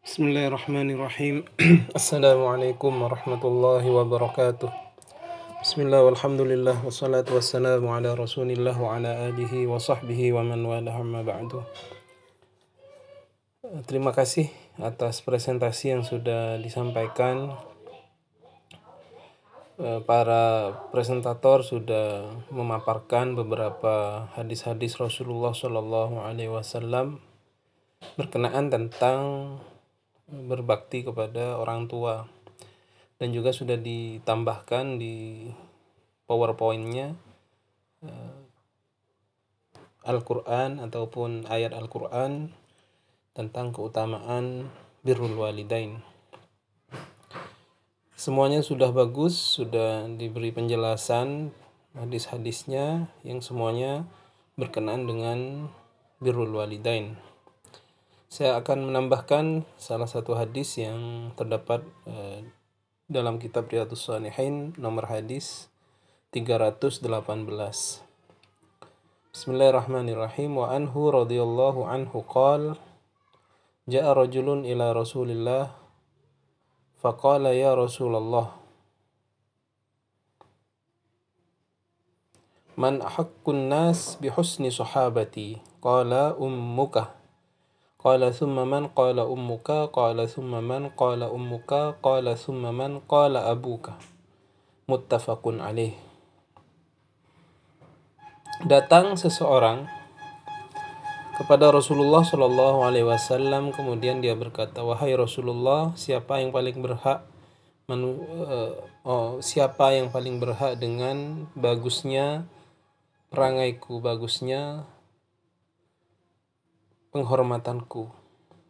Bismillahirrahmanirrahim. Assalamualaikum warahmatullahi wabarakatuh. Bismillah walhamdulillah wassalatu wassalamu ala rasulillah wa ala alihi wa sahbihi wa man wala ba'du. Terima kasih atas presentasi yang sudah disampaikan. Eh, para presentator sudah memaparkan beberapa hadis-hadis Rasulullah Shallallahu Alaihi Wasallam berkenaan tentang berbakti kepada orang tua. Dan juga sudah ditambahkan di powerpointnya uh, Al-Quran ataupun ayat Al-Quran tentang keutamaan birrul walidain. Semuanya sudah bagus sudah diberi penjelasan hadis-hadisnya yang semuanya berkenaan dengan birrul walidain saya akan menambahkan salah satu hadis yang terdapat uh, dalam kitab Riyadhus Shalihin nomor hadis 318. Bismillahirrahmanirrahim. Wa anhu radhiyallahu anhu qal Ja'a rajulun ila Rasulillah faqala ya Rasulullah Man ahaqqun nas bihusni sahabati? Qala ummuka Qala summa man qala ummuka qala summa man qala ummuka qala summa man qala abuka. Muttafaqun alaih. Datang seseorang kepada Rasulullah Shallallahu alaihi wasallam kemudian dia berkata, "Wahai Rasulullah, siapa yang paling berhak menu, uh, oh, siapa yang paling berhak dengan bagusnya perangaiku, bagusnya penghormatanku.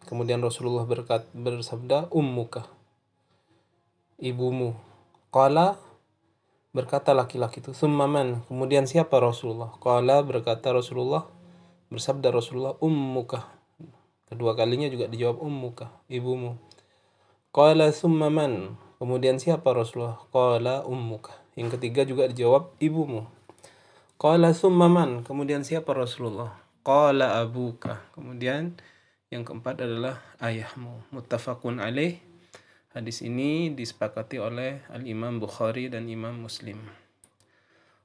Kemudian Rasulullah berkat, bersabda, ummuka, ibumu. Qala berkata laki-laki itu, summaman. Kemudian siapa Rasulullah? Qala berkata Rasulullah, bersabda Rasulullah, ummuka. Kedua kalinya juga dijawab ummuka, ibumu. Qala summaman. Kemudian siapa Rasulullah? Qala ummuka. Yang ketiga juga dijawab ibumu. Qala summaman. Kemudian siapa Rasulullah? Qala abuka. Kemudian yang keempat adalah ayahmu. Muttafaqun alaih. Hadis ini disepakati oleh Al-Imam Bukhari dan Imam Muslim.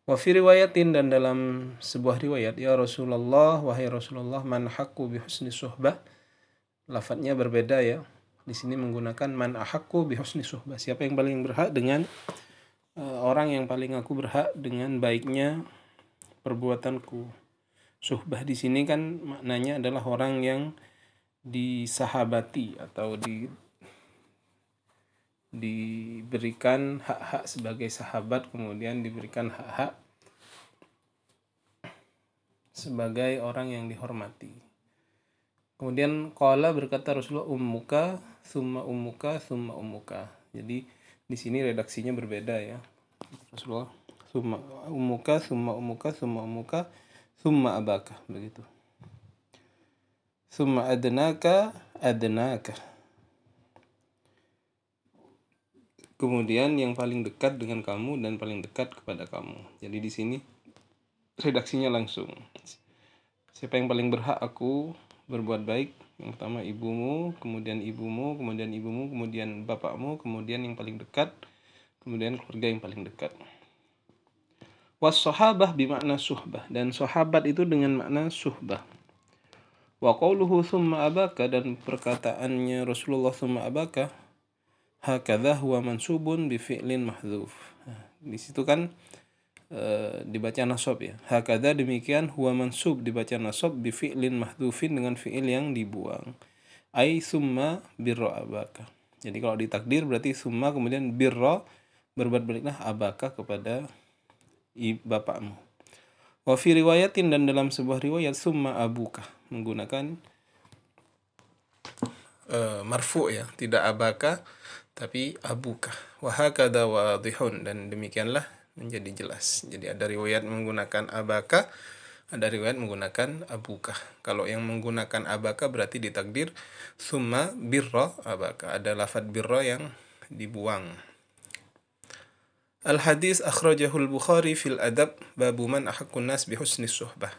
Wa fi riwayatin dan dalam sebuah riwayat ya Rasulullah wahai Rasulullah man haqqu bi husni suhbah. Lafadznya berbeda ya. Di sini menggunakan man ahakku bi husni suhbah. Siapa yang paling berhak dengan uh, orang yang paling aku berhak dengan baiknya perbuatanku suhbah di sini kan maknanya adalah orang yang disahabati atau di diberikan hak-hak sebagai sahabat kemudian diberikan hak-hak sebagai orang yang dihormati. Kemudian qala berkata Rasulullah ummuka summa ummuka summa ummuka. Jadi di sini redaksinya berbeda ya. Rasulullah summa ummuka summa ummuka summa ummuka Thumma abaka begitu. Thumma adnaka adnaka. Kemudian yang paling dekat dengan kamu dan paling dekat kepada kamu. Jadi di sini redaksinya langsung. Siapa yang paling berhak aku berbuat baik? Yang pertama ibumu, kemudian ibumu, kemudian ibumu, kemudian bapakmu, kemudian yang paling dekat, kemudian keluarga yang paling dekat was sahabah bimakna suhbah. Dan sahabat itu dengan makna suhbah. Wa qawluhu thumma abaka dan perkataannya Rasulullah thumma abaka hakadha huwa mansubun bi fi'lin mahdhuf. Nah, di situ kan e, dibaca nasab ya. Hakadha demikian huwa mansub dibaca nasab bi fi'lin mahdhufin dengan fi'il yang dibuang. Ai summa birra abaka. Jadi kalau ditakdir berarti summa kemudian birra berbuat baiklah abaka kepada bapakmu. Wa fi riwayatin dan dalam sebuah riwayat summa abuka menggunakan uh, marfu ya, tidak abaka tapi abuka. Wa hakada wadihun dan demikianlah menjadi jelas. Jadi ada riwayat menggunakan abaka, ada riwayat menggunakan abuka. Kalau yang menggunakan abaka berarti ditakdir summa birra abaka. Ada lafad birra yang dibuang. Al-hadis akhrajahul Bukhari fil adab babu man ahaqqun nas bihusni suhbah.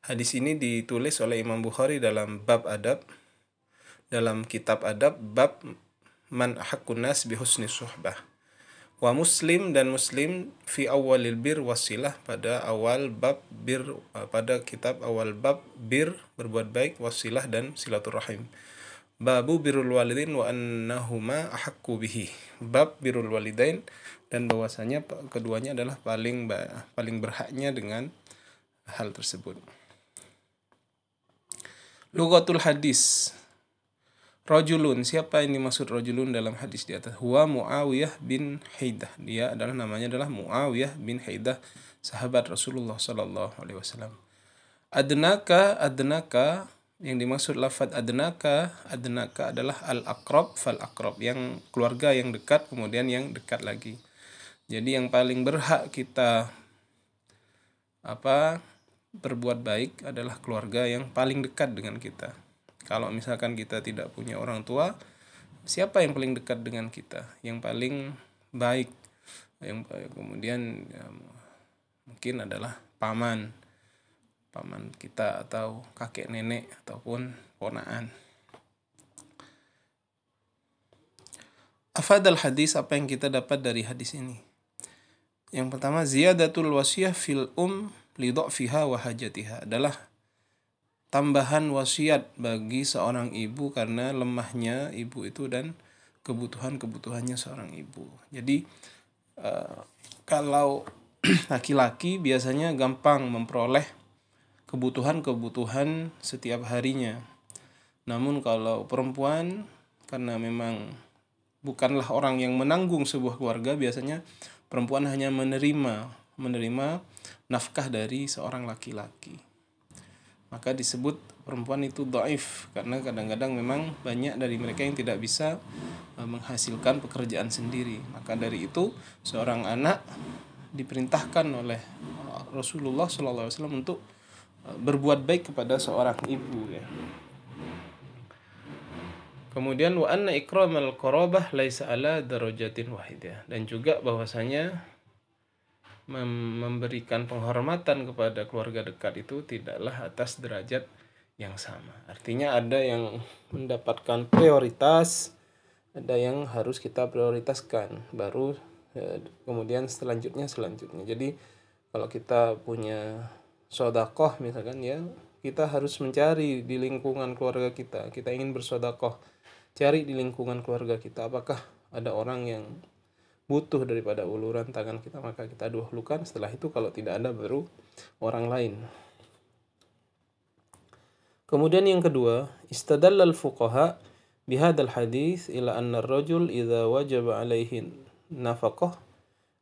Hadis ini ditulis oleh Imam Bukhari dalam bab adab dalam kitab adab bab man ahakun nas bihusni suhbah. Wa muslim dan muslim fi awalil bir wasilah pada awal bab bir pada kitab awal bab bir berbuat baik wasilah dan silaturahim. Babu birul walidin wa annahuma ahakku bihi. Bab birul walidain dan bahwasanya keduanya adalah paling paling berhaknya dengan hal tersebut. Lugatul hadis. Rojulun, siapa yang dimaksud rojulun dalam hadis di atas? Huwa Muawiyah bin Haidah. Dia adalah namanya adalah Muawiyah bin Haidah, sahabat Rasulullah Sallallahu Alaihi Wasallam. Adnaka, adnaka yang dimaksud lafad adnaka adnaka adalah al akrob fal akrob yang keluarga yang dekat kemudian yang dekat lagi jadi yang paling berhak kita apa berbuat baik adalah keluarga yang paling dekat dengan kita kalau misalkan kita tidak punya orang tua siapa yang paling dekat dengan kita yang paling baik yang kemudian ya, mungkin adalah paman paman kita atau kakek nenek ataupun ponaan. Afadal hadis apa yang kita dapat dari hadis ini? Yang pertama ziyadatul wasiyah fil um li fiha wa hajatiha adalah tambahan wasiat bagi seorang ibu karena lemahnya ibu itu dan kebutuhan-kebutuhannya seorang ibu. Jadi uh, kalau laki-laki biasanya gampang memperoleh kebutuhan-kebutuhan setiap harinya. Namun kalau perempuan karena memang bukanlah orang yang menanggung sebuah keluarga, biasanya perempuan hanya menerima menerima nafkah dari seorang laki-laki. Maka disebut perempuan itu doif karena kadang-kadang memang banyak dari mereka yang tidak bisa e, menghasilkan pekerjaan sendiri. Maka dari itu seorang anak diperintahkan oleh Rasulullah SAW untuk berbuat baik kepada seorang ibu ya. Kemudian wa anna ikramal qarabah laisa ala darajatin wahidah dan juga bahwasanya mem memberikan penghormatan kepada keluarga dekat itu tidaklah atas derajat yang sama. Artinya ada yang mendapatkan prioritas, ada yang harus kita prioritaskan, baru eh, kemudian selanjutnya selanjutnya. Jadi kalau kita punya sodakoh misalkan ya kita harus mencari di lingkungan keluarga kita. Kita ingin bersodakoh cari di lingkungan keluarga kita. Apakah ada orang yang butuh daripada uluran tangan kita maka kita dahulukan. Setelah itu kalau tidak ada baru orang lain. Kemudian yang kedua istadallal fuqaha bihadal hadis ila anna rajul idza wajaba alaihi nafaqah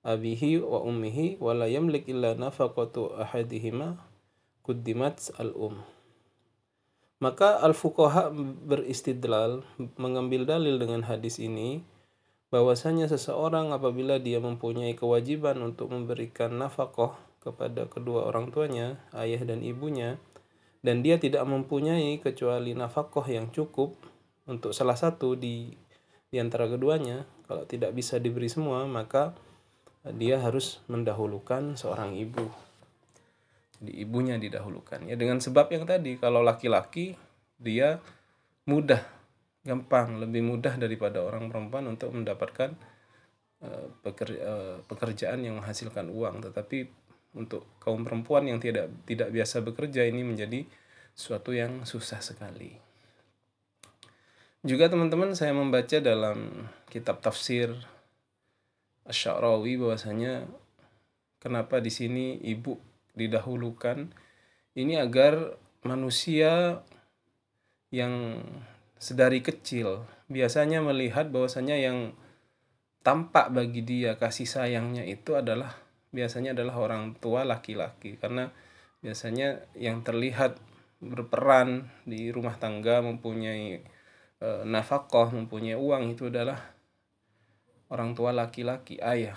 abihi wa ummihi wa la yamlik illa nafaqatu ahadihima kuddimat al-um. Maka al-fuqaha beristidlal mengambil dalil dengan hadis ini bahwasanya seseorang apabila dia mempunyai kewajiban untuk memberikan nafkah kepada kedua orang tuanya, ayah dan ibunya, dan dia tidak mempunyai kecuali nafkah yang cukup untuk salah satu di di antara keduanya, kalau tidak bisa diberi semua, maka dia harus mendahulukan seorang ibu di ibunya didahulukan. Ya dengan sebab yang tadi kalau laki-laki dia mudah gampang lebih mudah daripada orang perempuan untuk mendapatkan pekerja, uh, pekerjaan yang menghasilkan uang. Tetapi untuk kaum perempuan yang tidak tidak biasa bekerja ini menjadi suatu yang susah sekali. Juga teman-teman saya membaca dalam kitab tafsir Asy'arawi bahwasanya kenapa di sini ibu didahulukan ini agar manusia yang sedari kecil biasanya melihat bahwasanya yang tampak bagi dia kasih sayangnya itu adalah biasanya adalah orang tua laki-laki karena biasanya yang terlihat berperan di rumah tangga mempunyai e, nafkah mempunyai uang itu adalah orang tua laki-laki, ayah.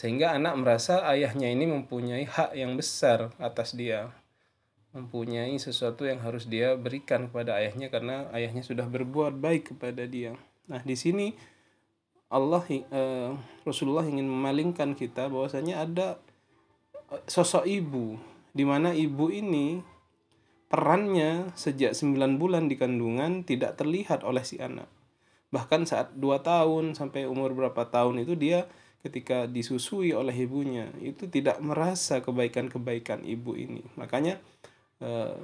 Sehingga anak merasa ayahnya ini mempunyai hak yang besar atas dia. Mempunyai sesuatu yang harus dia berikan kepada ayahnya karena ayahnya sudah berbuat baik kepada dia. Nah, di sini Allah eh, Rasulullah ingin memalingkan kita bahwasanya ada eh, sosok ibu di mana ibu ini perannya sejak 9 bulan di kandungan tidak terlihat oleh si anak. Bahkan saat 2 tahun sampai umur berapa tahun itu dia ketika disusui oleh ibunya itu tidak merasa kebaikan-kebaikan ibu ini. Makanya eh,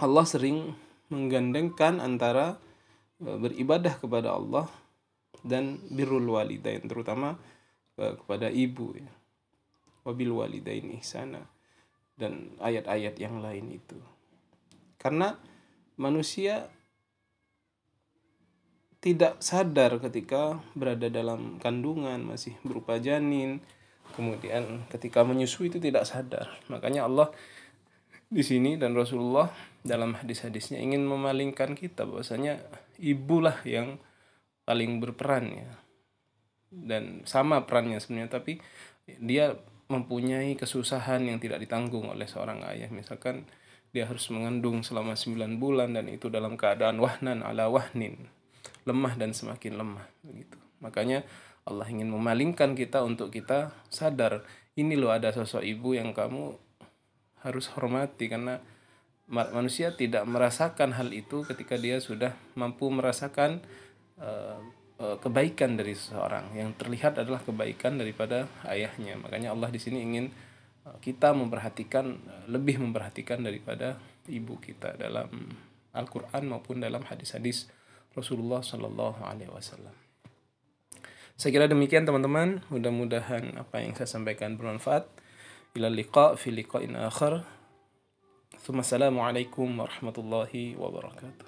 Allah sering menggandengkan antara eh, beribadah kepada Allah dan birrul walidain terutama eh, kepada ibu ya. Wabil walidain ihsana dan ayat-ayat yang lain itu. Karena manusia tidak sadar ketika berada dalam kandungan masih berupa janin. Kemudian ketika menyusui itu tidak sadar. Makanya Allah di sini dan Rasulullah dalam hadis-hadisnya ingin memalingkan kita bahwasanya ibulah yang paling berperan ya. Dan sama perannya sebenarnya tapi dia mempunyai kesusahan yang tidak ditanggung oleh seorang ayah. Misalkan dia harus mengandung selama 9 bulan dan itu dalam keadaan wahnan ala wahnin lemah dan semakin lemah begitu. Makanya Allah ingin memalingkan kita untuk kita sadar ini loh ada sosok ibu yang kamu harus hormati karena manusia tidak merasakan hal itu ketika dia sudah mampu merasakan uh, Eh, kebaikan dari seseorang. Yang terlihat adalah kebaikan daripada ayahnya. Makanya Allah di sini ingin eh, kita memperhatikan lebih memperhatikan daripada ibu kita dalam Al-Quran maupun dalam hadis-hadis Rasulullah Sallallahu Alaihi Wasallam. Saya kira demikian teman-teman. Mudah-mudahan apa yang saya sampaikan bermanfaat. Ila liqa fi liqa'in akhar. Assalamualaikum warahmatullahi wabarakatuh.